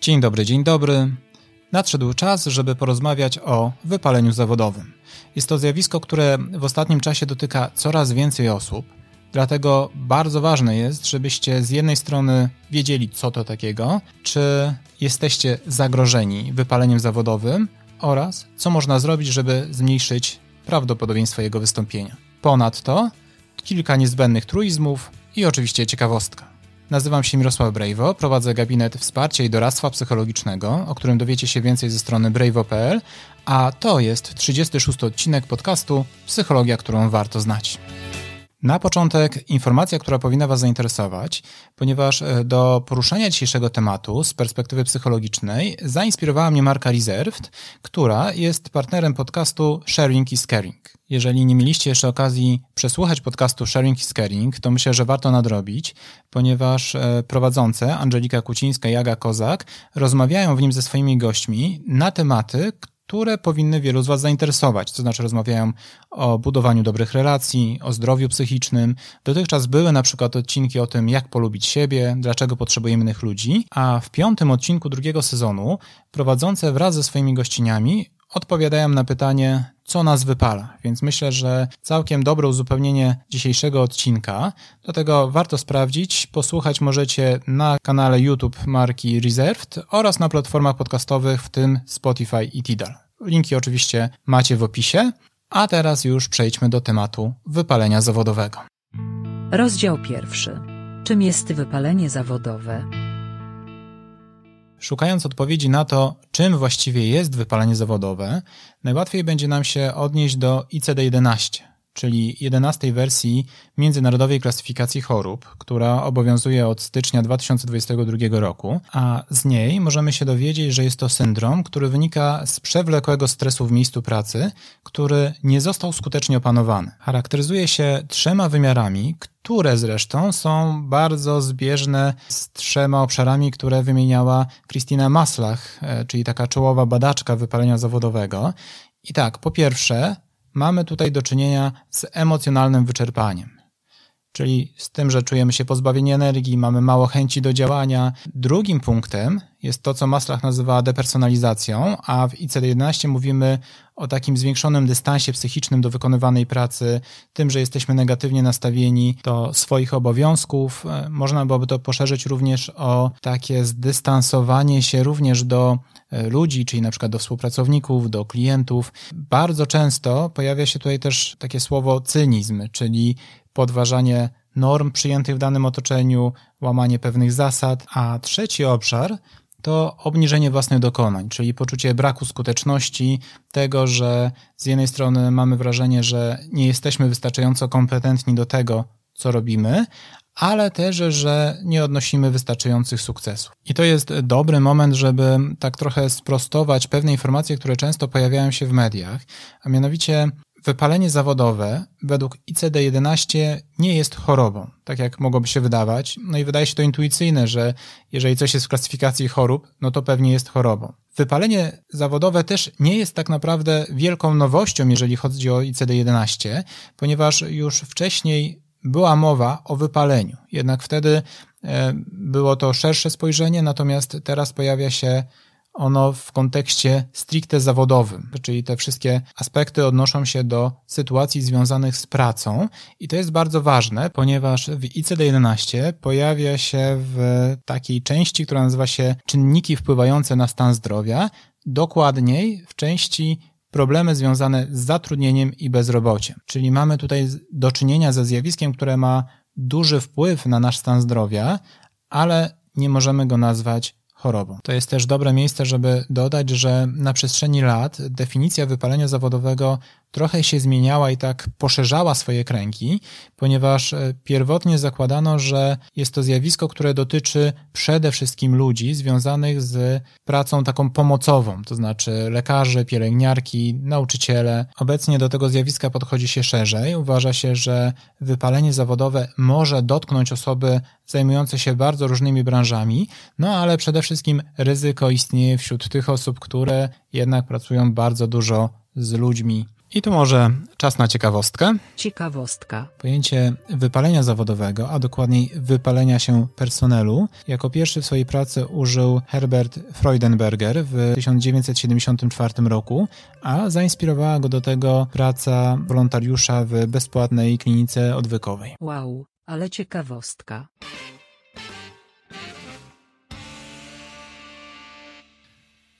Dzień dobry, dzień dobry. Nadszedł czas, żeby porozmawiać o wypaleniu zawodowym. Jest to zjawisko, które w ostatnim czasie dotyka coraz więcej osób, dlatego bardzo ważne jest, żebyście z jednej strony wiedzieli, co to takiego, czy jesteście zagrożeni wypaleniem zawodowym oraz co można zrobić, żeby zmniejszyć prawdopodobieństwo jego wystąpienia. Ponadto kilka niezbędnych truizmów i oczywiście ciekawostka. Nazywam się Mirosław Brejwo, prowadzę gabinet wsparcia i doradztwa psychologicznego, o którym dowiecie się więcej ze strony brejwo.pl, a to jest 36 odcinek podcastu Psychologia, którą warto znać. Na początek informacja, która powinna Was zainteresować, ponieważ e, do poruszenia dzisiejszego tematu z perspektywy psychologicznej zainspirowała mnie marka Reserved, która jest partnerem podcastu Sharing is Caring. Jeżeli nie mieliście jeszcze okazji przesłuchać podcastu Sharing is Caring, to myślę, że warto nadrobić, ponieważ e, prowadzące Angelika Kucińska i Aga Kozak rozmawiają w nim ze swoimi gośćmi na tematy, które powinny wielu z Was zainteresować. To znaczy, rozmawiają o budowaniu dobrych relacji, o zdrowiu psychicznym. Dotychczas były na przykład odcinki o tym, jak polubić siebie, dlaczego potrzebujemy innych ludzi, a w piątym odcinku drugiego sezonu prowadzące wraz ze swoimi gościniami odpowiadają na pytanie, co nas wypala. Więc myślę, że całkiem dobre uzupełnienie dzisiejszego odcinka. Dlatego warto sprawdzić. Posłuchać możecie na kanale YouTube marki Reserved oraz na platformach podcastowych, w tym Spotify i Tidal. Linki oczywiście macie w opisie. A teraz już przejdźmy do tematu wypalenia zawodowego. Rozdział pierwszy. Czym jest wypalenie zawodowe? Szukając odpowiedzi na to, czym właściwie jest wypalenie zawodowe, najłatwiej będzie nam się odnieść do ICD-11, czyli 11 wersji Międzynarodowej Klasyfikacji Chorób, która obowiązuje od stycznia 2022 roku, a z niej możemy się dowiedzieć, że jest to syndrom, który wynika z przewlekłego stresu w miejscu pracy, który nie został skutecznie opanowany. Charakteryzuje się trzema wymiarami, które zresztą są bardzo zbieżne z trzema obszarami, które wymieniała Christina Maslach, e, czyli taka czołowa badaczka wypalenia zawodowego. I tak, po pierwsze, mamy tutaj do czynienia z emocjonalnym wyczerpaniem czyli z tym, że czujemy się pozbawieni energii, mamy mało chęci do działania. Drugim punktem jest to, co Maslach nazywa depersonalizacją, a w ICD-11 mówimy o takim zwiększonym dystansie psychicznym do wykonywanej pracy, tym, że jesteśmy negatywnie nastawieni do swoich obowiązków. E, można byłoby to poszerzyć również o takie zdystansowanie się również do e, ludzi, czyli na przykład do współpracowników, do klientów. Bardzo często pojawia się tutaj też takie słowo cynizm, czyli podważanie norm przyjętych w danym otoczeniu, łamanie pewnych zasad, a trzeci obszar to obniżenie własnych dokonań, czyli poczucie braku skuteczności, tego, że z jednej strony mamy wrażenie, że nie jesteśmy wystarczająco kompetentni do tego, co robimy, ale też, że nie odnosimy wystarczających sukcesów. I to jest dobry moment, żeby tak trochę sprostować pewne informacje, które często pojawiają się w mediach, a mianowicie Wypalenie zawodowe według ICD-11 nie jest chorobą, tak jak mogłoby się wydawać. No i wydaje się to intuicyjne, że jeżeli coś jest w klasyfikacji chorób, no to pewnie jest chorobą. Wypalenie zawodowe też nie jest tak naprawdę wielką nowością, jeżeli chodzi o ICD-11, ponieważ już wcześniej była mowa o wypaleniu. Jednak wtedy e, było to szersze spojrzenie, natomiast teraz pojawia się ono w kontekście stricte zawodowym, czyli te wszystkie aspekty odnoszą się do sytuacji związanych z pracą i to jest bardzo ważne, ponieważ w ICD-11 pojawia się w takiej części, która nazywa się czynniki wpływające na stan zdrowia, dokładniej w części problemy związane z zatrudnieniem i bezrobociem. Czyli mamy tutaj do czynienia ze zjawiskiem, które ma duży wpływ na nasz stan zdrowia, ale nie możemy go nazwać chorobą. To jest też dobre miejsce, żeby dodać, że na przestrzeni lat definicja wypalenia zawodowego trochę się zmieniała i tak poszerzała swoje kręgi, ponieważ e, pierwotnie zakładano, że jest to zjawisko, które dotyczy przede wszystkim ludzi związanych z pracą taką pomocową, to znaczy lekarzy, pielęgniarki, nauczyciele. Obecnie do tego zjawiska podchodzi się szerzej. Uważa się, że wypalenie zawodowe może dotknąć osoby zajmujące się bardzo różnymi branżami, no ale przede wszystkim ryzyko istnieje wśród tych osób, które jednak pracują bardzo dużo z ludźmi I tu może czas na ciekawostkę. Ciekawostka. Pojęcie wypalenia zawodowego, a dokładniej wypalenia się personelu, jako pierwszy w swojej pracy użył Herbert Freudenberger w 1974 roku, a zainspirowała go do tego praca wolontariusza w bezpłatnej klinice odwykowej. Wow, ale ciekawostka.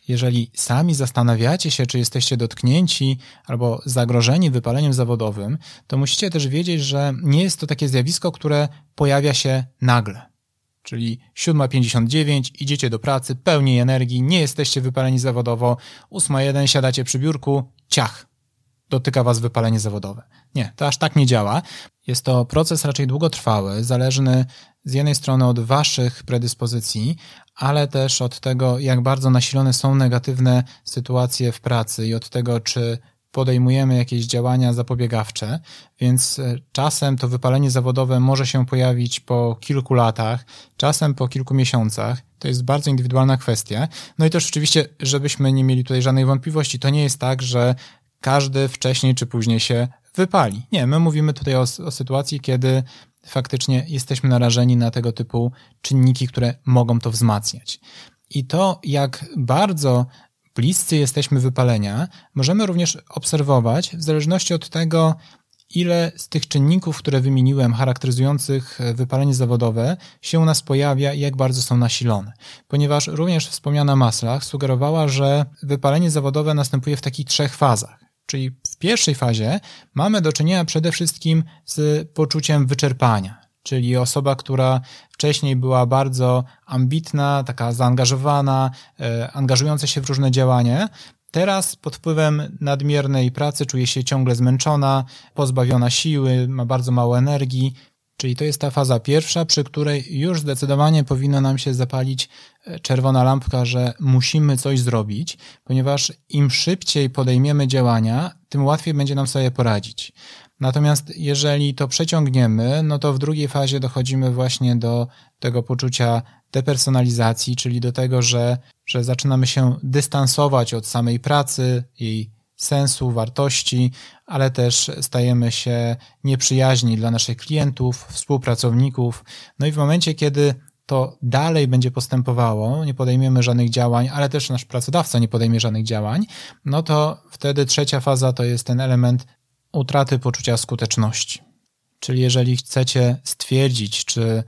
Jeżeli sami zastanawiacie się, czy jesteście dotknięci albo zagrożeni wypaleniem zawodowym, to musicie też wiedzieć, że nie jest to takie zjawisko, które pojawia się nagle. Czyli 7.59, idziecie do pracy, pełni energii, nie jesteście wypaleni zawodowo, 8.1 siadacie przy biurku, ciach, dotyka was wypalenie zawodowe. Nie, to aż tak nie działa. Jest to proces raczej długotrwały, zależny z jednej strony od waszych predyspozycji, ale też od tego, jak bardzo nasilone są negatywne sytuacje w pracy i od tego, czy podejmujemy jakieś działania zapobiegawcze, więc e, czasem to wypalenie zawodowe może się pojawić po kilku latach, czasem po kilku miesiącach. To jest bardzo indywidualna kwestia. No i też oczywiście, żebyśmy nie mieli tutaj żadnej wątpliwości, to nie jest tak, że każdy wcześniej czy później się wypali. Nie, my mówimy tutaj o, o sytuacji, kiedy faktycznie jesteśmy narażeni na tego typu czynniki, które mogą to wzmacniać. I to, jak bardzo bliscy jesteśmy wypalenia, możemy również obserwować w zależności od tego, ile z tych czynników, które wymieniłem, charakteryzujących wypalenie zawodowe, się u nas pojawia i jak bardzo są nasilone. Ponieważ również wspomniana Maslach sugerowała, że wypalenie zawodowe następuje w takich trzech fazach. Czyli w pierwszej fazie mamy do czynienia przede wszystkim z poczuciem wyczerpania, czyli osoba, która wcześniej była bardzo ambitna, taka zaangażowana, e, angażująca się w różne działania, Teraz pod wpływem nadmiernej pracy czuje się ciągle zmęczona, pozbawiona siły, ma bardzo mało energii Czyli to jest ta faza pierwsza, przy której już zdecydowanie powinna nam się zapalić e, czerwona lampka, że musimy coś zrobić, ponieważ im szybciej podejmiemy działania, tym łatwiej będzie nam sobie poradzić. Natomiast jeżeli to przeciągniemy, no to w drugiej fazie dochodzimy właśnie do tego poczucia depersonalizacji, czyli do tego, że, że zaczynamy się dystansować od samej pracy, jej sensu, wartości, ale też stajemy się nieprzyjaźni dla naszych klientów, współpracowników. No i w momencie, kiedy to dalej będzie postępowało, nie podejmiemy żadnych działań, ale też nasz pracodawca nie podejmie żadnych działań, no to wtedy trzecia faza to jest ten element utraty poczucia skuteczności. Czyli jeżeli chcecie stwierdzić, czy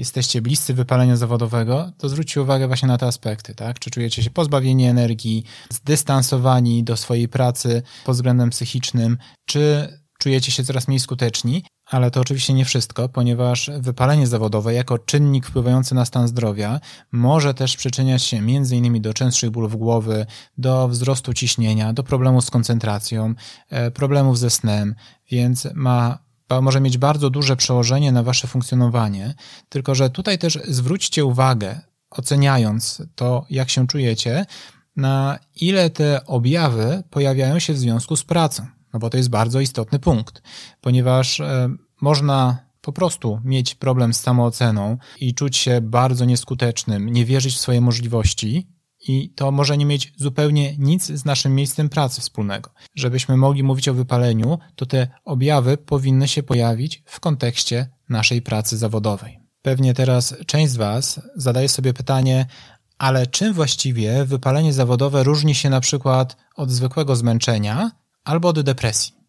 jesteście bliscy wypalenia zawodowego, to zwróćcie uwagę właśnie na te aspekty, tak? Czy czujecie się pozbawieni energii, zdystansowani do swojej pracy pod względem psychicznym, czy czujecie się coraz mniej skuteczni, ale to oczywiście nie wszystko, ponieważ wypalenie zawodowe jako czynnik wpływający na stan zdrowia może też przyczyniać się m.in. do częstszych bólów głowy, do wzrostu ciśnienia, do problemów z koncentracją, e, problemów ze snem, więc ma może mieć bardzo duże przełożenie na wasze funkcjonowanie, tylko że tutaj też zwróćcie uwagę, oceniając to, jak się czujecie, na ile te objawy pojawiają się w związku z pracą. No bo to jest bardzo istotny punkt, ponieważ e, można po prostu mieć problem z samooceną i czuć się bardzo nieskutecznym, nie wierzyć w swoje możliwości, i to może nie mieć zupełnie nic z naszym miejscem pracy wspólnego. Żebyśmy mogli mówić o wypaleniu, to te objawy powinny się pojawić w kontekście naszej pracy zawodowej. Pewnie teraz część z Was zadaje sobie pytanie, ale czym właściwie wypalenie zawodowe różni się na przykład od zwykłego zmęczenia albo od depresji?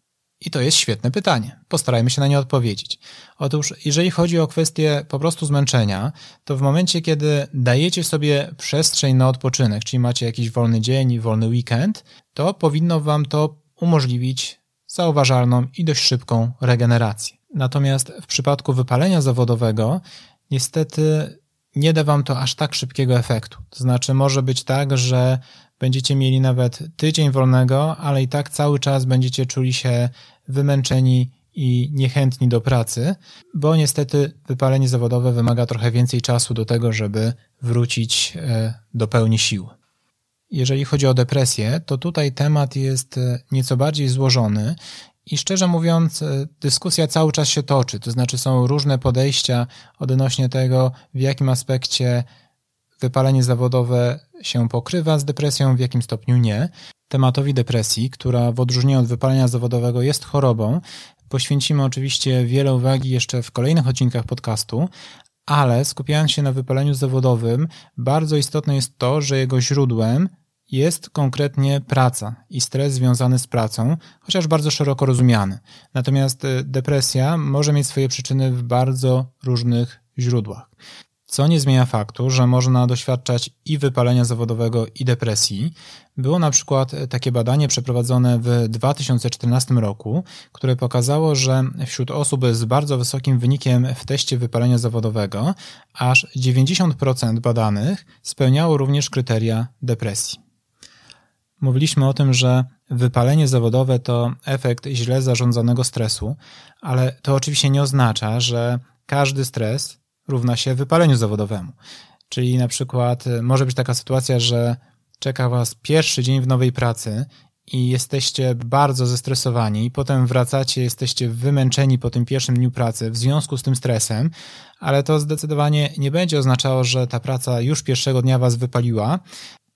I to jest świetne pytanie. Postarajmy się na nie odpowiedzieć. Otóż, jeżeli chodzi o kwestię po prostu zmęczenia, to w momencie, kiedy dajecie sobie przestrzeń na odpoczynek, czyli macie jakiś wolny dzień, wolny weekend, to powinno Wam to umożliwić zauważalną i dość szybką regenerację. Natomiast w przypadku wypalenia zawodowego, niestety nie da Wam to aż tak szybkiego efektu. To znaczy, może być tak, że będziecie mieli nawet tydzień wolnego, ale i tak cały czas będziecie czuli się wymęczeni i niechętni do pracy, bo niestety wypalenie zawodowe wymaga trochę więcej czasu do tego, żeby wrócić e, do pełni sił. Jeżeli chodzi o depresję, to tutaj temat jest e, nieco bardziej złożony i szczerze mówiąc, e, dyskusja cały czas się toczy, to znaczy są różne podejścia odnośnie tego, w jakim aspekcie wypalenie zawodowe się pokrywa z depresją, w jakim stopniu nie. Tematowi depresji, która w odróżnieniu od wypalenia zawodowego jest chorobą. Poświęcimy oczywiście wiele uwagi jeszcze w kolejnych odcinkach podcastu, ale skupiając się na wypaleniu zawodowym, bardzo istotne jest to, że jego źródłem jest konkretnie praca i stres związany z pracą, chociaż bardzo szeroko rozumiany. Natomiast y, depresja może mieć swoje przyczyny w bardzo różnych źródłach. Co nie zmienia faktu, że można doświadczać i wypalenia zawodowego, i depresji. Było na przykład takie badanie przeprowadzone w 2014 roku, które pokazało, że wśród osób z bardzo wysokim wynikiem w teście wypalenia zawodowego aż 90% badanych spełniało również kryteria depresji. Mówiliśmy o tym, że wypalenie zawodowe to efekt źle zarządzanego stresu, ale to oczywiście nie oznacza, że każdy stres równa się wypaleniu zawodowemu. Czyli na przykład y, może być taka sytuacja, że czeka Was pierwszy dzień w nowej pracy i jesteście bardzo zestresowani, i potem wracacie, jesteście wymęczeni po tym pierwszym dniu pracy w związku z tym stresem, ale to zdecydowanie nie będzie oznaczało, że ta praca już pierwszego dnia Was wypaliła,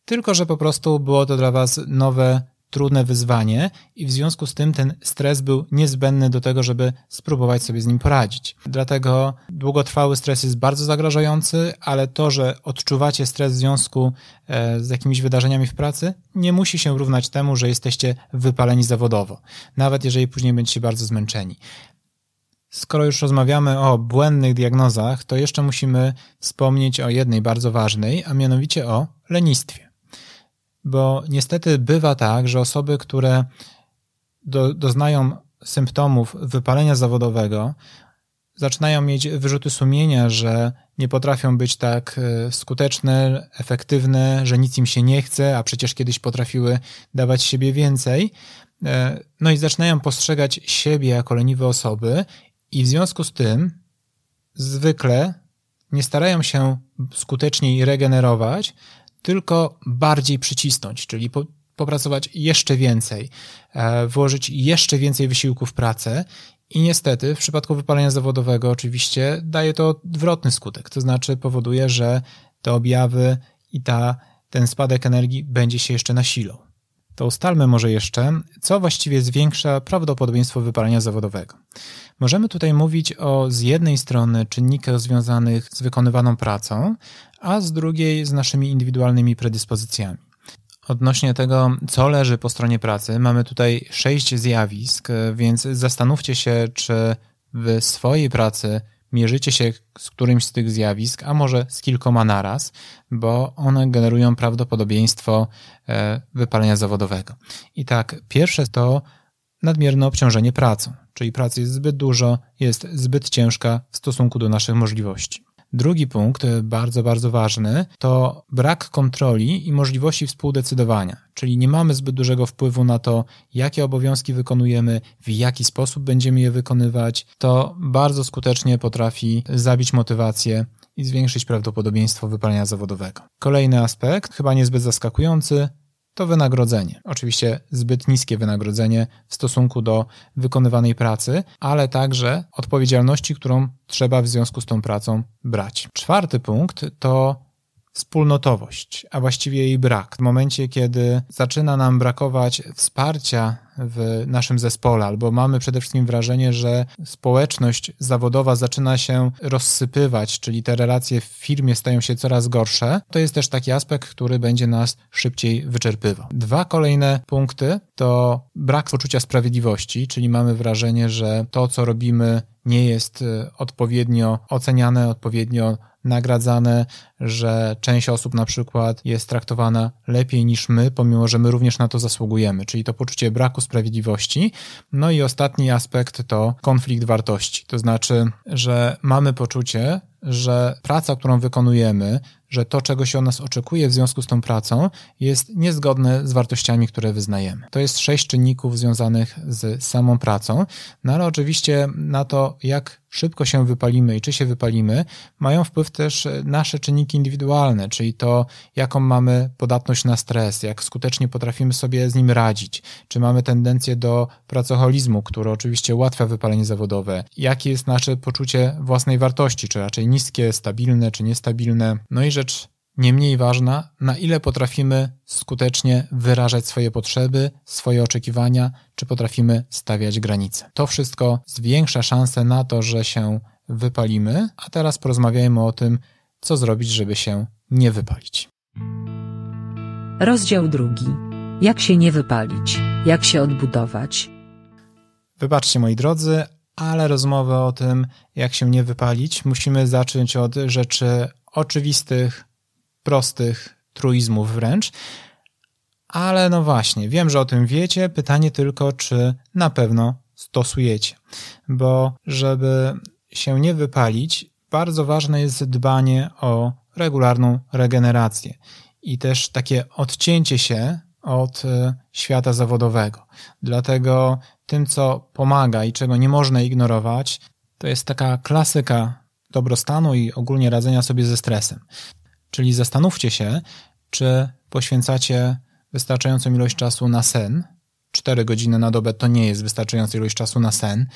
tylko że po prostu było to dla Was nowe, trudne wyzwanie i w związku z tym ten stres był niezbędny do tego, żeby spróbować sobie z nim poradzić. Dlatego długotrwały stres jest bardzo zagrażający, ale to, że odczuwacie stres w związku e, z jakimiś wydarzeniami w pracy, nie musi się równać temu, że jesteście wypaleni zawodowo, nawet jeżeli później będziecie bardzo zmęczeni. Skoro już rozmawiamy o błędnych diagnozach, to jeszcze musimy wspomnieć o jednej bardzo ważnej, a mianowicie o lenistwie bo niestety bywa tak, że osoby, które do, doznają symptomów wypalenia zawodowego, zaczynają mieć wyrzuty sumienia, że nie potrafią być tak e, skuteczne, efektywne, że nic im się nie chce, a przecież kiedyś potrafiły dawać siebie więcej. E, no i zaczynają postrzegać siebie jako leniwe osoby, i w związku z tym zwykle nie starają się skuteczniej regenerować, tylko bardziej przycisnąć, czyli po, popracować jeszcze więcej, e, włożyć jeszcze więcej wysiłku w pracę i niestety w przypadku wypalenia zawodowego oczywiście daje to odwrotny skutek, to znaczy powoduje, że te objawy i ta, ten spadek energii będzie się jeszcze nasilał. To ustalmy może jeszcze, co właściwie zwiększa prawdopodobieństwo wypalenia zawodowego. Możemy tutaj mówić o z jednej strony czynnikach związanych z wykonywaną pracą, a z drugiej z naszymi indywidualnymi predyspozycjami. Odnośnie tego, co leży po stronie pracy, mamy tutaj sześć zjawisk, więc zastanówcie się, czy w swojej pracy mierzycie się z którymś z tych zjawisk, a może z kilkoma naraz, bo one generują prawdopodobieństwo e, wypalenia zawodowego. I tak, pierwsze to nadmierne obciążenie pracą, czyli pracy jest zbyt dużo, jest zbyt ciężka w stosunku do naszych możliwości. Drugi punkt, bardzo, bardzo ważny, to brak kontroli i możliwości współdecydowania, czyli nie mamy zbyt dużego wpływu na to, jakie obowiązki wykonujemy, w jaki sposób będziemy je wykonywać. To bardzo skutecznie potrafi zabić motywację i zwiększyć prawdopodobieństwo wypalenia zawodowego. Kolejny aspekt, chyba niezbyt zaskakujący, to wynagrodzenie. Oczywiście zbyt niskie wynagrodzenie w stosunku do wykonywanej pracy, ale także odpowiedzialności, którą trzeba w związku z tą pracą brać. Czwarty punkt to wspólnotowość, a właściwie jej brak. W momencie, kiedy zaczyna nam brakować wsparcia w naszym zespole, albo mamy przede wszystkim wrażenie, że społeczność zawodowa zaczyna się rozsypywać, czyli te relacje w firmie stają się coraz gorsze, to jest też taki aspekt, który będzie nas szybciej wyczerpywał. Dwa kolejne punkty to brak poczucia sprawiedliwości, czyli mamy wrażenie, że to, co robimy, nie jest e, odpowiednio oceniane, odpowiednio nagradzane, że część osób na przykład jest traktowana lepiej niż my, pomimo że my również na to zasługujemy, czyli to poczucie braku sprawiedliwości. No i ostatni aspekt to konflikt wartości, to znaczy, że mamy poczucie, że praca, którą wykonujemy, że to, czego się od nas oczekuje w związku z tą pracą, jest niezgodne z wartościami, które wyznajemy. To jest sześć czynników związanych z samą pracą, no ale oczywiście na to, jak szybko się wypalimy i czy się wypalimy, mają wpływ też nasze czynniki indywidualne, czyli to, jaką mamy podatność na stres, jak skutecznie potrafimy sobie z nim radzić, czy mamy tendencję do pracoholizmu, który oczywiście ułatwia wypalenie zawodowe, jakie jest nasze poczucie własnej wartości, czy raczej niskie, stabilne, czy niestabilne. No i rzecz nie mniej ważna, na ile potrafimy skutecznie wyrażać swoje potrzeby, swoje oczekiwania, czy potrafimy stawiać granice. To wszystko zwiększa szanse na to, że się wypalimy, a teraz porozmawiajmy o tym, co zrobić, żeby się nie wypalić. Rozdział drugi. Jak się nie wypalić? Jak się odbudować? Wybaczcie moi drodzy, ale rozmowę o tym, jak się nie wypalić, musimy zacząć od rzeczy oczywistych, prostych, truizmów wręcz. Ale no właśnie, wiem, że o tym wiecie. Pytanie tylko, czy na pewno stosujecie. Bo żeby się nie wypalić, bardzo ważne jest dbanie o regularną regenerację i też takie odcięcie się od e, świata zawodowego. Dlatego tym, co pomaga i czego nie można ignorować, to jest taka klasyka dobrostanu i ogólnie radzenia sobie ze stresem. Czyli zastanówcie się, czy poświęcacie wystarczającą ilość czasu na sen. 4 godziny na dobę to nie jest wystarczająca ilość czasu na sen.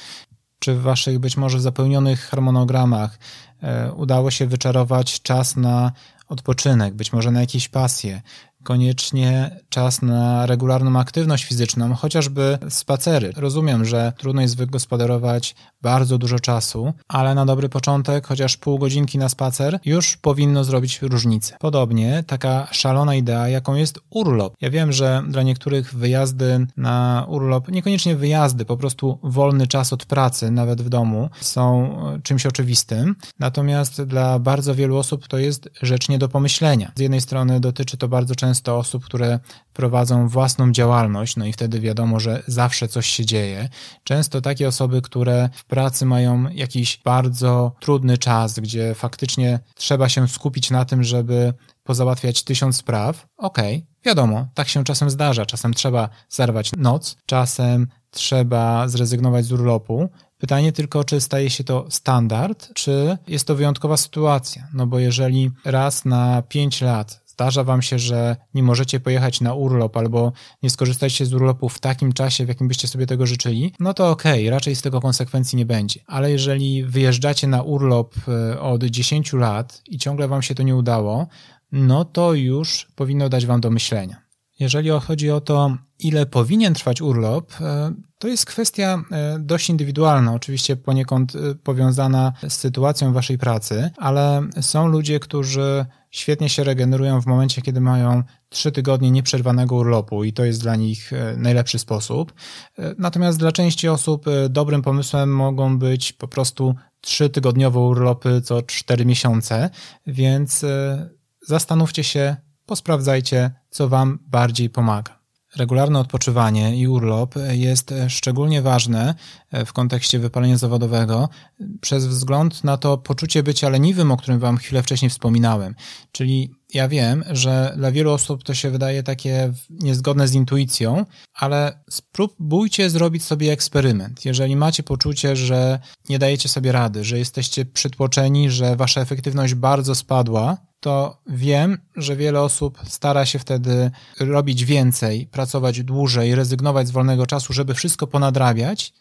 Czy w waszych być może zapełnionych harmonogramach e, udało się wyczarować czas na odpoczynek, być może na jakieś pasje, koniecznie czas na regularną aktywność fizyczną, chociażby spacery. Rozumiem, że trudno jest wygospodarować bardzo dużo czasu, ale na dobry początek, chociaż pół godzinki na spacer, już powinno zrobić różnicę. Podobnie taka szalona idea, jaką jest urlop. Ja wiem, że dla niektórych wyjazdy na urlop, niekoniecznie wyjazdy, po prostu wolny czas od pracy, nawet w domu, są czymś oczywistym. Natomiast dla bardzo wielu osób to jest rzecz nie do pomyślenia. Z jednej strony dotyczy to bardzo często często osób, które prowadzą własną działalność, no i wtedy wiadomo, że zawsze coś się dzieje. Często takie osoby, które w pracy mają jakiś bardzo trudny czas, gdzie faktycznie trzeba się skupić na tym, żeby pozałatwiać tysiąc spraw. Okej, okay, wiadomo, tak się czasem zdarza. Czasem trzeba zerwać noc, czasem trzeba zrezygnować z urlopu. Pytanie tylko, czy staje się to standard, czy jest to wyjątkowa sytuacja. No bo jeżeli raz na pięć lat zdarza wam się, że nie możecie pojechać na urlop albo nie skorzystajcie z urlopu w takim czasie, w jakim byście sobie tego życzyli, no to okej, okay, raczej z tego konsekwencji nie będzie. Ale jeżeli wyjeżdżacie na urlop e, od 10 lat i ciągle wam się to nie udało, no to już powinno dać wam do myślenia. Jeżeli chodzi o to, ile powinien trwać urlop, e, to jest kwestia e, dość indywidualna, oczywiście poniekąd powiązana z sytuacją waszej pracy, ale są ludzie, którzy świetnie się regenerują w momencie, kiedy mają trzy tygodnie nieprzerwanego urlopu i to jest dla nich e, najlepszy sposób. E, natomiast dla części osób e, dobrym pomysłem mogą być po prostu trzy tygodniowe urlopy co cztery miesiące, więc zastanówcie się, posprawdzajcie, co Wam bardziej pomaga. Regularne odpoczywanie i urlop jest szczególnie ważne w kontekście wypalenia zawodowego przez wzgląd na to poczucie bycia leniwym, o którym Wam chwilę wcześniej wspominałem. Czyli ja wiem, że dla wielu osób to się wydaje takie niezgodne z intuicją, ale spróbujcie zrobić sobie eksperyment. Jeżeli macie poczucie, że nie dajecie sobie rady, że jesteście przytłoczeni, że Wasza efektywność bardzo spadła, to wiem, że wiele osób stara się wtedy robić więcej, pracować dłużej, rezygnować z wolnego czasu, żeby wszystko ponadrabiać,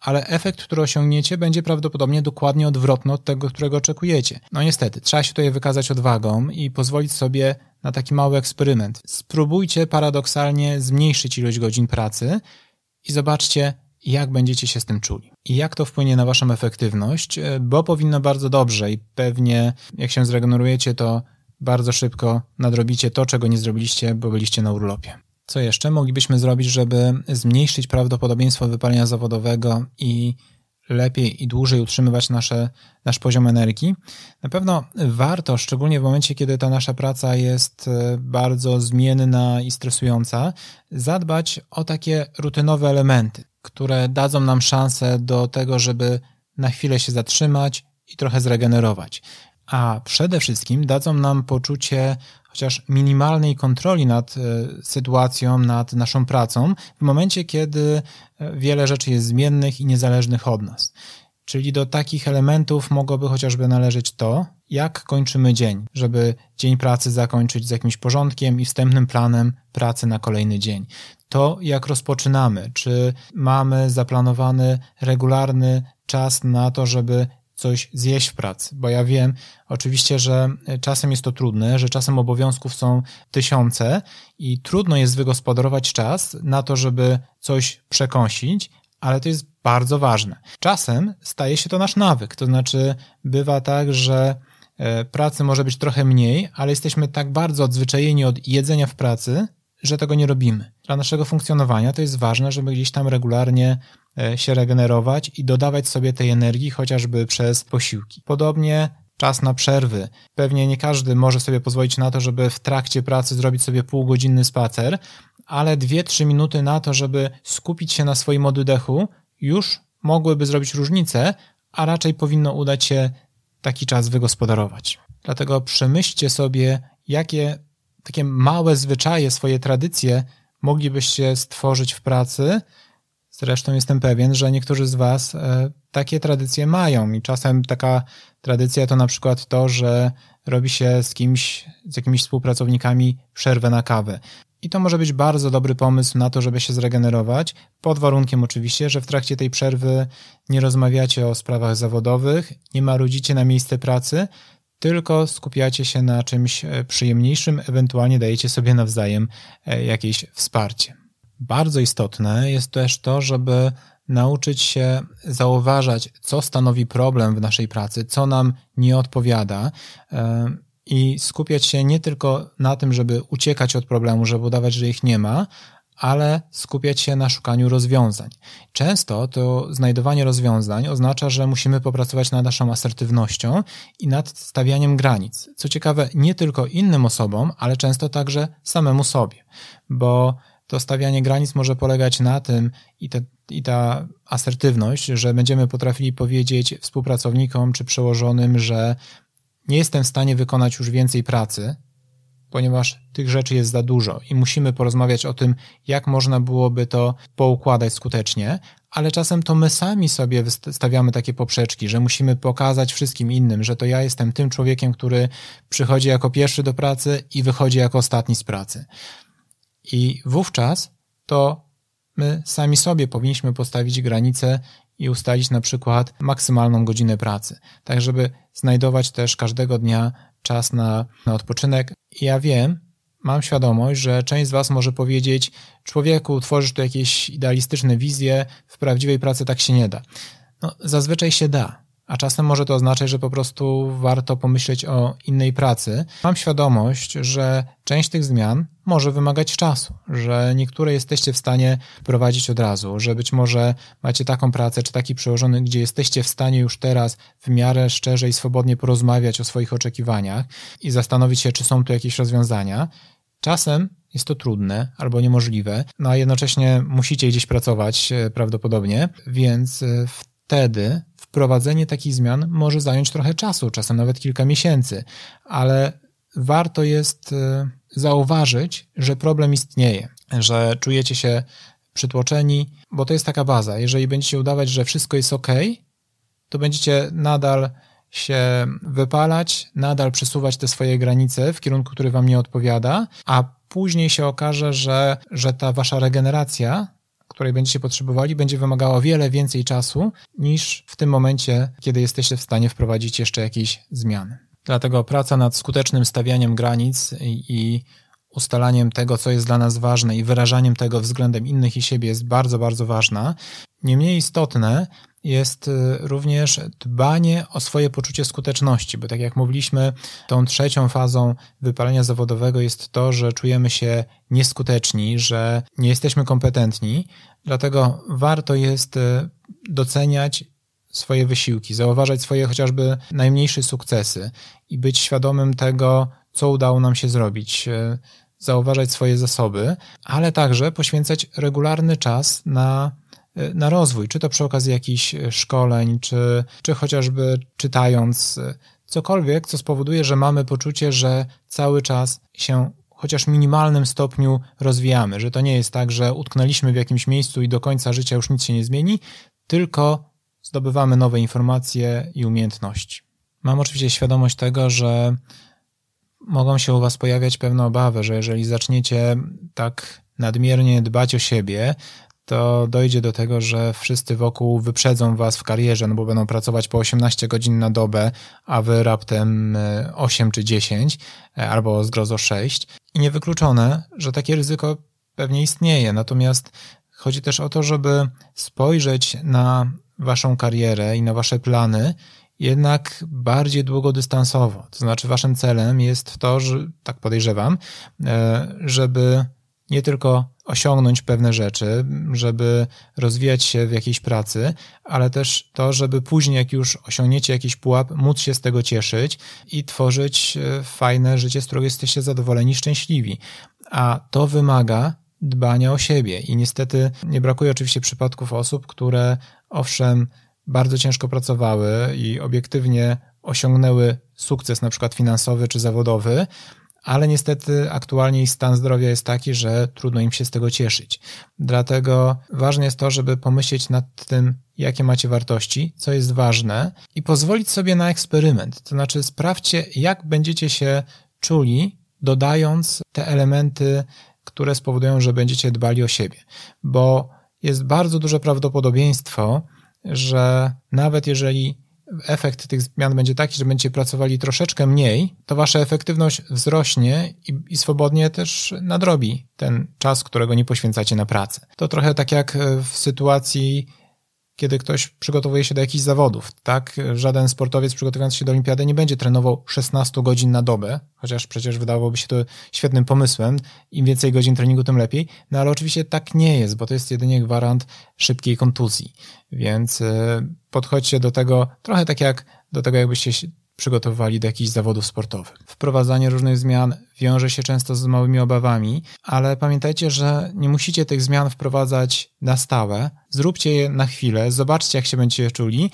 ale efekt, który osiągniecie, będzie prawdopodobnie dokładnie odwrotny od tego, którego oczekujecie. No niestety, trzeba się tutaj wykazać odwagą i pozwolić sobie na taki mały eksperyment. Spróbujcie paradoksalnie zmniejszyć ilość godzin pracy i zobaczcie, jak będziecie się z tym czuli. I jak to wpłynie na waszą efektywność, e, bo powinno bardzo dobrze i pewnie jak się zregenerujecie, to bardzo szybko nadrobicie to, czego nie zrobiliście, bo byliście na urlopie. Co jeszcze moglibyśmy zrobić, żeby zmniejszyć prawdopodobieństwo wypalenia zawodowego i lepiej i dłużej utrzymywać nasze, nasz poziom energii? Na pewno warto, szczególnie w momencie, kiedy ta nasza praca jest e, bardzo zmienna i stresująca, zadbać o takie rutynowe elementy które dadzą nam szansę do tego, żeby na chwilę się zatrzymać i trochę zregenerować. A przede wszystkim dadzą nam poczucie chociaż minimalnej kontroli nad e, sytuacją, nad naszą pracą, w momencie, kiedy e, wiele rzeczy jest zmiennych i niezależnych od nas. Czyli do takich elementów mogłoby chociażby należeć to, jak kończymy dzień, żeby dzień pracy zakończyć z jakimś porządkiem i wstępnym planem pracy na kolejny dzień. To, jak rozpoczynamy, czy mamy zaplanowany regularny czas na to, żeby coś zjeść w pracy, bo ja wiem oczywiście, że czasem jest to trudne, że czasem obowiązków są tysiące i trudno jest wygospodarować czas na to, żeby coś przekąsić, ale to jest bardzo ważne. Czasem staje się to nasz nawyk, to znaczy bywa tak, że e, pracy może być trochę mniej, ale jesteśmy tak bardzo odzwyczajeni od jedzenia w pracy, że tego nie robimy. Dla naszego funkcjonowania to jest ważne, żeby gdzieś tam regularnie e, się regenerować i dodawać sobie tej energii chociażby przez posiłki. Podobnie czas na przerwy. Pewnie nie każdy może sobie pozwolić na to, żeby w trakcie pracy zrobić sobie półgodzinny spacer, ale 2-3 minuty na to, żeby skupić się na swoim oddechu, już mogłyby zrobić różnicę, a raczej powinno udać się taki czas wygospodarować. Dlatego przemyślcie sobie, jakie takie małe zwyczaje, swoje tradycje moglibyście stworzyć w pracy. Zresztą jestem pewien, że niektórzy z Was e, takie tradycje mają i czasem taka tradycja to na przykład to, że robi się z kimś, z jakimiś współpracownikami przerwę na kawę. I to może być bardzo dobry pomysł na to, żeby się zregenerować, pod warunkiem oczywiście, że w trakcie tej przerwy nie rozmawiacie o sprawach zawodowych, nie marudzicie na miejsce pracy, tylko skupiacie się na czymś e, przyjemniejszym, ewentualnie dajecie sobie nawzajem e, jakieś wsparcie. Bardzo istotne jest też to, żeby nauczyć się zauważać, co stanowi problem w naszej pracy, co nam nie odpowiada e, i skupiać się nie tylko na tym, żeby uciekać od problemu, żeby udawać, że ich nie ma, ale skupiać się na szukaniu rozwiązań. Często to znajdowanie rozwiązań oznacza, że musimy popracować nad naszą asertywnością i nad stawianiem granic. Co ciekawe, nie tylko innym osobom, ale często także samemu sobie, bo to stawianie granic może polegać na tym i, te, i ta asertywność, że będziemy potrafili powiedzieć współpracownikom czy przełożonym, że nie jestem w stanie wykonać już więcej pracy, ponieważ tych rzeczy jest za dużo i musimy porozmawiać o tym, jak można byłoby to poukładać skutecznie, ale czasem to my sami sobie stawiamy takie poprzeczki, że musimy pokazać wszystkim innym, że to ja jestem tym człowiekiem, który przychodzi jako pierwszy do pracy i wychodzi jako ostatni z pracy. I wówczas to my sami sobie powinniśmy postawić granice i ustalić na przykład maksymalną godzinę pracy, tak żeby znajdować też każdego dnia czas na, na odpoczynek. Ja wiem, mam świadomość, że część z Was może powiedzieć: Człowieku, tworzysz tu jakieś idealistyczne wizje, w prawdziwej pracy tak się nie da. No, zazwyczaj się da, a czasem może to oznaczać, że po prostu warto pomyśleć o innej pracy. Mam świadomość, że część tych zmian może wymagać czasu, że niektóre jesteście w stanie prowadzić od razu, że być może macie taką pracę czy taki przełożony, gdzie jesteście w stanie już teraz w miarę szczerze i swobodnie porozmawiać o swoich oczekiwaniach i zastanowić się, czy są tu jakieś rozwiązania. Czasem jest to trudne albo niemożliwe, no a jednocześnie musicie gdzieś pracować e, prawdopodobnie, więc e, wtedy wprowadzenie takich zmian może zająć trochę czasu, czasem nawet kilka miesięcy, ale warto jest e, zauważyć, że problem istnieje, że czujecie się przytłoczeni, bo to jest taka baza. Jeżeli będziecie udawać, że wszystko jest ok, to będziecie nadal się wypalać, nadal przesuwać te swoje granice w kierunku, który wam nie odpowiada, a później się okaże, że, że ta wasza regeneracja której będziecie potrzebowali, będzie wymagała wiele więcej czasu niż w tym momencie, kiedy jesteście w stanie wprowadzić jeszcze jakieś zmiany. Dlatego praca nad skutecznym stawianiem granic i, i ustalaniem tego, co jest dla nas ważne i wyrażaniem tego względem innych i siebie jest bardzo, bardzo ważna. Nie mniej istotne jest y, również dbanie o swoje poczucie skuteczności, bo tak jak mówiliśmy, tą trzecią fazą wypalenia zawodowego jest to, że czujemy się nieskuteczni, że nie jesteśmy kompetentni, dlatego warto jest y, doceniać swoje wysiłki, zauważać swoje chociażby najmniejsze sukcesy i być świadomym tego, co udało nam się zrobić, y, zauważać swoje zasoby, ale także poświęcać regularny czas na E, na rozwój, czy to przy okazji jakichś e, szkoleń, czy, czy chociażby czytając e, cokolwiek, co spowoduje, że mamy poczucie, że cały czas się chociaż w minimalnym stopniu rozwijamy, że to nie jest tak, że utknęliśmy w jakimś miejscu i do końca życia już nic się nie zmieni, tylko zdobywamy nowe informacje i umiejętności. Mam oczywiście świadomość tego, że mogą się u Was pojawiać pewne obawy, że jeżeli zaczniecie tak nadmiernie dbać o siebie, to dojdzie do tego, że wszyscy wokół wyprzedzą was w karierze, no bo będą pracować po 18 godzin na dobę, a wy raptem 8 czy 10, albo zgrozo 6. I niewykluczone, że takie ryzyko pewnie istnieje. Natomiast chodzi też o to, żeby spojrzeć na waszą karierę i na wasze plany jednak bardziej długodystansowo. To znaczy, waszym celem jest to, że, tak podejrzewam, e, żeby nie tylko osiągnąć pewne rzeczy, żeby rozwijać się w jakiejś pracy, ale też to, żeby później, jak już osiągniecie jakiś pułap, móc się z tego cieszyć i tworzyć e, fajne życie, z którego jesteście zadowoleni, szczęśliwi. A to wymaga dbania o siebie. I niestety nie brakuje oczywiście przypadków osób, które owszem, bardzo ciężko pracowały i obiektywnie osiągnęły sukces, na przykład finansowy czy zawodowy, ale niestety aktualnie ich stan zdrowia jest taki, że trudno im się z tego cieszyć. Dlatego ważne jest to, żeby pomyśleć nad tym, jakie macie wartości, co jest ważne i pozwolić sobie na eksperyment. To znaczy sprawdźcie, jak będziecie się czuli, dodając te elementy, które spowodują, że będziecie dbali o siebie. Bo jest bardzo duże prawdopodobieństwo, że nawet jeżeli efekt tych zmian będzie taki, że będziecie pracowali troszeczkę mniej, to wasza efektywność wzrośnie i, i, swobodnie też nadrobi ten czas, którego nie poświęcacie na pracę. To trochę tak jak w sytuacji kiedy ktoś przygotowuje się do jakichś zawodów, tak? Żaden sportowiec przygotowując się do olimpiady nie będzie trenował 16 godzin na dobę, chociaż przecież wydawałoby się to świetnym pomysłem. Im więcej godzin treningu, tym lepiej. No ale oczywiście tak nie jest, bo to jest jedynie gwarant szybkiej kontuzji. Więc e, podchodźcie do tego trochę tak jak do tego, jakbyście przygotowywali do jakichś zawodów sportowych. Wprowadzanie różnych zmian wiąże się często z małymi obawami, ale pamiętajcie, że nie musicie tych zmian wprowadzać na stałe. Zróbcie je na chwilę, zobaczcie, jak się będziecie czuli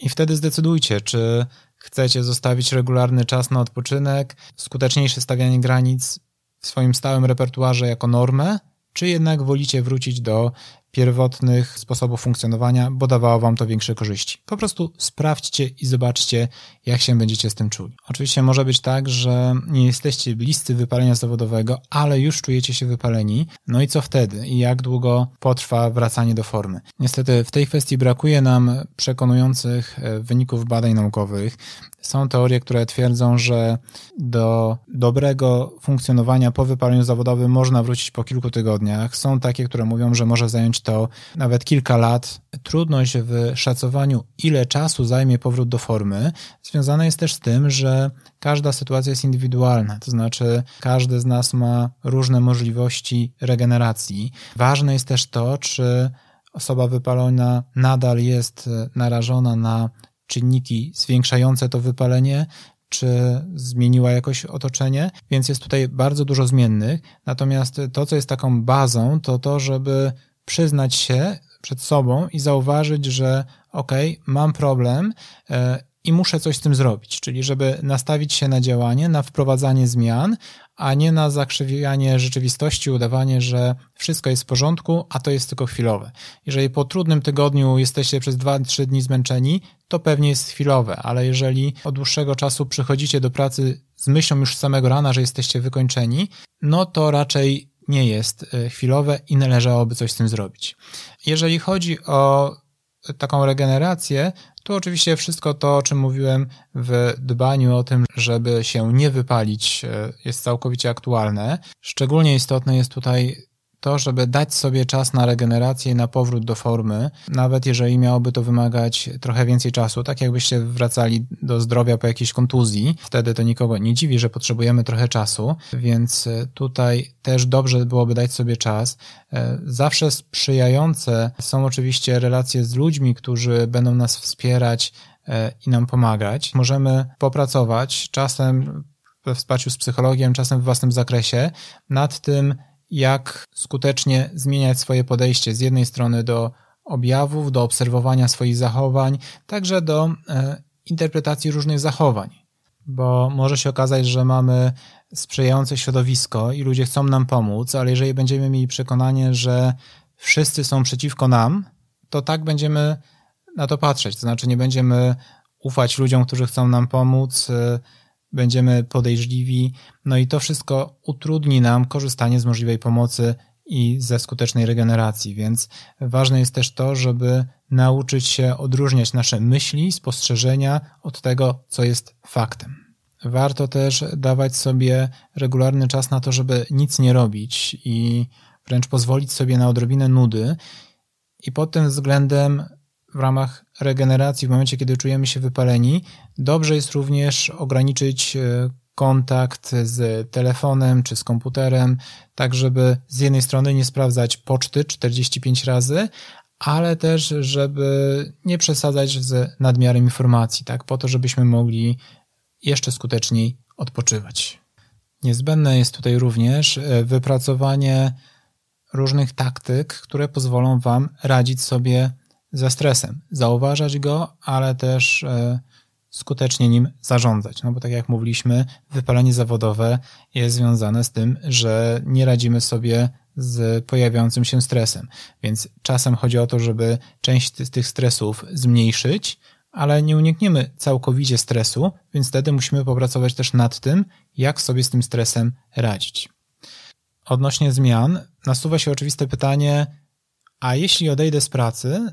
i wtedy zdecydujcie, czy chcecie zostawić regularny czas na odpoczynek, skuteczniejsze stawianie granic w swoim stałym repertuarze jako normę, czy jednak wolicie wrócić do pierwotnych sposobów funkcjonowania, bo dawało wam to większe korzyści. Po prostu sprawdźcie i zobaczcie, jak się będziecie z tym czuli. Oczywiście może być tak, że nie jesteście bliscy wypalenia zawodowego, ale już czujecie się wypaleni. No i co wtedy? I jak długo potrwa wracanie do formy? Niestety w tej kwestii brakuje nam przekonujących e, wyników badań naukowych. Są teorie, które twierdzą, że do dobrego funkcjonowania po wypaleniu zawodowym można wrócić po kilku tygodniach. Są takie, które mówią, że może zająć to nawet kilka lat. Trudność w szacowaniu, ile czasu zajmie powrót do formy, jest też z tym, że każda sytuacja jest indywidualna, to znaczy każdy z nas ma różne możliwości regeneracji. Ważne jest też to, czy osoba wypalona nadal jest narażona na czynniki zwiększające to wypalenie, czy zmieniła jakoś otoczenie, więc jest tutaj bardzo dużo zmiennych. Natomiast to, co jest taką bazą, to to, żeby przyznać się przed sobą i zauważyć, że ok, mam problem e, i muszę coś z tym zrobić, czyli żeby nastawić się na działanie, na wprowadzanie zmian, a nie na zakrzywianie rzeczywistości, udawanie, że wszystko jest w porządku, a to jest tylko chwilowe. Jeżeli po trudnym tygodniu jesteście przez 2-3 dni zmęczeni, to pewnie jest chwilowe, ale jeżeli od dłuższego czasu przychodzicie do pracy z myślą już z samego rana, że jesteście wykończeni, no to raczej nie jest e, chwilowe i należałoby coś z tym zrobić. Jeżeli chodzi o taką regenerację, to oczywiście wszystko to, o czym mówiłem w dbaniu o tym, żeby się nie wypalić, e, jest całkowicie aktualne. Szczególnie istotne jest tutaj to, żeby dać sobie czas na regenerację i na powrót do formy, nawet jeżeli miałoby to wymagać trochę więcej czasu, tak jakbyście wracali do zdrowia po jakiejś kontuzji, wtedy to nikogo nie dziwi, że potrzebujemy trochę czasu, więc e, tutaj też dobrze byłoby dać sobie czas. E, zawsze sprzyjające są oczywiście relacje z ludźmi, którzy będą nas wspierać e, i nam pomagać. Możemy popracować czasem we wsparciu z psychologiem, czasem w własnym zakresie nad tym, jak skutecznie zmieniać swoje podejście z jednej strony do objawów, do obserwowania swoich zachowań, także do e, interpretacji różnych zachowań. Bo może się okazać, że mamy sprzyjające środowisko i ludzie chcą nam pomóc, ale jeżeli będziemy mieli przekonanie, że wszyscy są przeciwko nam, to tak będziemy na to patrzeć. To znaczy, nie będziemy ufać ludziom, którzy chcą nam pomóc, e, będziemy podejrzliwi, no i to wszystko utrudni nam korzystanie z możliwej pomocy i ze skutecznej regeneracji, więc ważne jest też to, żeby nauczyć się odróżniać nasze myśli, spostrzeżenia od tego, co jest faktem. Warto też dawać sobie regularny czas na to, żeby nic nie robić i wręcz pozwolić sobie na odrobinę nudy. I pod tym względem, w ramach regeneracji, w momencie, kiedy czujemy się wypaleni, dobrze jest również ograniczyć e, kontakt z telefonem czy z komputerem, tak żeby z jednej strony nie sprawdzać poczty 45 razy, ale też żeby nie przesadzać z nadmiarem informacji, tak, po to, żebyśmy mogli jeszcze skuteczniej odpoczywać. Niezbędne jest tutaj również e, wypracowanie różnych taktyk, które pozwolą Wam radzić sobie ze stresem, zauważać go, ale też e, skutecznie nim zarządzać. No bo tak jak mówiliśmy, wypalenie zawodowe jest związane z tym, że nie radzimy sobie z pojawiającym się stresem. Więc czasem chodzi o to, żeby część z tych stresów zmniejszyć, ale nie unikniemy całkowicie stresu, więc wtedy musimy popracować też nad tym, jak sobie z tym stresem radzić. Odnośnie zmian, nasuwa się oczywiste pytanie, a jeśli odejdę z pracy,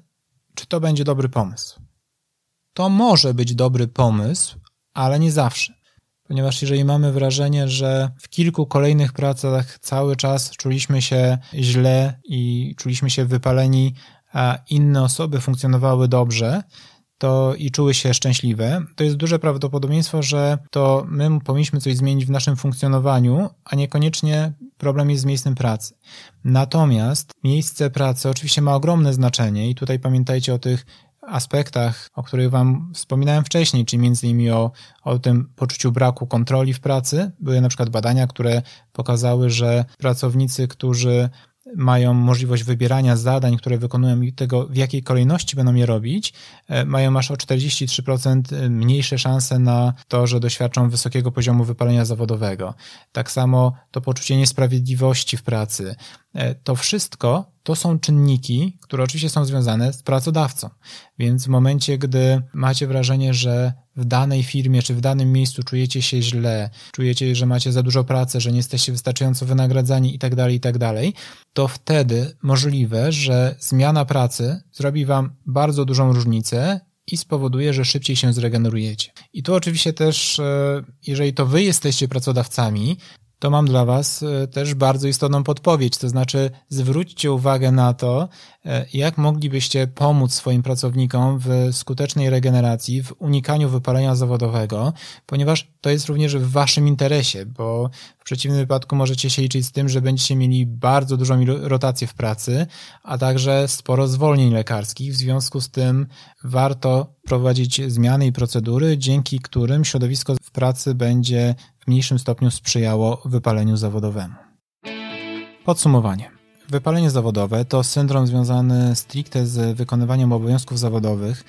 czy to będzie dobry pomysł? To może być dobry pomysł, ale nie zawsze. Ponieważ jeżeli mamy wrażenie, że w kilku kolejnych pracach cały czas czuliśmy się źle i czuliśmy się wypaleni, a inne osoby funkcjonowały dobrze, to i czuły się szczęśliwe, to jest duże prawdopodobieństwo, że to my powinniśmy coś zmienić w naszym funkcjonowaniu, a niekoniecznie problem jest z miejscem pracy. Natomiast miejsce pracy oczywiście ma ogromne znaczenie i tutaj pamiętajcie o tych aspektach, o których Wam wspominałem wcześniej, czyli między innymi o, o tym poczuciu braku kontroli w pracy. Były na przykład badania, które pokazały, że pracownicy, którzy mają możliwość wybierania zadań, które wykonują i tego, w jakiej kolejności będą je robić, e, mają aż o 43% mniejsze szanse na to, że doświadczą wysokiego poziomu wypalenia zawodowego. Tak samo to poczucie niesprawiedliwości w pracy. E, to wszystko to są czynniki, które oczywiście są związane z pracodawcą. Więc w momencie, gdy macie wrażenie, że w danej firmie czy w danym miejscu czujecie się źle, czujecie, że macie za dużo pracy, że nie jesteście wystarczająco wynagradzani itd., tak itd., tak to wtedy możliwe, że zmiana pracy zrobi wam bardzo dużą różnicę i spowoduje, że szybciej się zregenerujecie. I tu oczywiście też, e, jeżeli to wy jesteście pracodawcami, to mam dla Was e, też bardzo istotną podpowiedź. To znaczy, zwróćcie uwagę na to, e, jak moglibyście pomóc swoim pracownikom w skutecznej regeneracji, w unikaniu wypalenia zawodowego, ponieważ to jest również w Waszym interesie, bo w przeciwnym wypadku możecie się liczyć z tym, że będziecie mieli bardzo dużą rotację w pracy, a także sporo zwolnień lekarskich. W związku z tym warto prowadzić zmiany i procedury, dzięki którym środowisko w pracy będzie w mniejszym stopniu sprzyjało wypaleniu zawodowemu. Podsumowanie. Wypalenie zawodowe to syndrom związany stricte z wykonywaniem obowiązków zawodowych,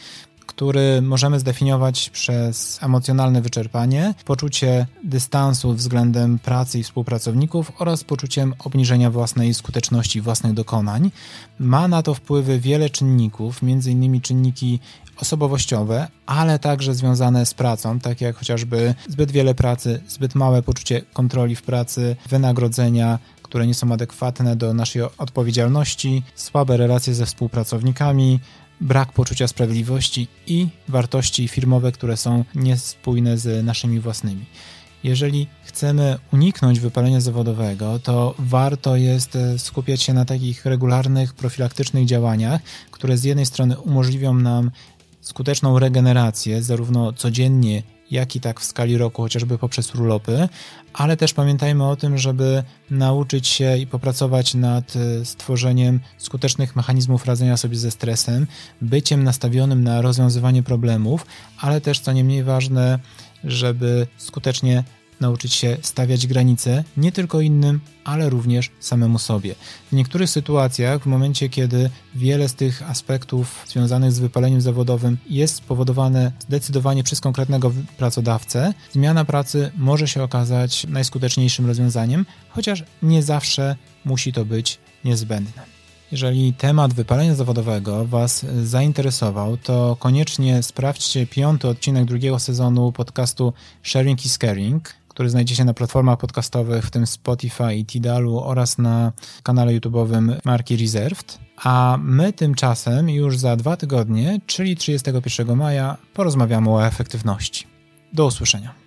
który możemy zdefiniować przez emocjonalne wyczerpanie, poczucie dystansu względem pracy i współpracowników oraz poczuciem obniżenia własnej skuteczności, własnych dokonań. Ma na to wpływy wiele czynników, m.in. czynniki osobowościowe, ale także związane z pracą, takie jak chociażby zbyt wiele pracy, zbyt małe poczucie kontroli w pracy, wynagrodzenia, które nie są adekwatne do naszej odpowiedzialności, słabe relacje ze współpracownikami, brak poczucia sprawiedliwości i wartości firmowe, które są niespójne z naszymi własnymi. Jeżeli chcemy uniknąć wypalenia zawodowego, to warto jest e, skupiać się na takich regularnych, profilaktycznych działaniach, które z jednej strony umożliwią nam skuteczną regenerację, zarówno codziennie, jak i tak w skali roku, chociażby poprzez urlopy, ale też pamiętajmy o tym, żeby nauczyć się i popracować nad e, stworzeniem skutecznych mechanizmów radzenia sobie ze stresem, byciem nastawionym na rozwiązywanie problemów, ale też, co nie mniej ważne, żeby skutecznie nauczyć się stawiać granice nie tylko innym, ale również samemu sobie. W niektórych sytuacjach, w momencie kiedy wiele z tych aspektów związanych z wypaleniem zawodowym jest spowodowane zdecydowanie przez konkretnego pracodawcę, zmiana pracy może się okazać najskuteczniejszym rozwiązaniem, chociaż nie zawsze musi to być niezbędne. Jeżeli temat wypalenia zawodowego Was zainteresował, to koniecznie sprawdźcie piąty odcinek drugiego sezonu podcastu Sharing is Caring który znajdziecie na platformach podcastowych, w tym Spotify i Tidalu oraz na kanale YouTube'owym marki Reserved. A my tymczasem już za dwa tygodnie, czyli 31 maja, porozmawiamy o efektywności. Do usłyszenia.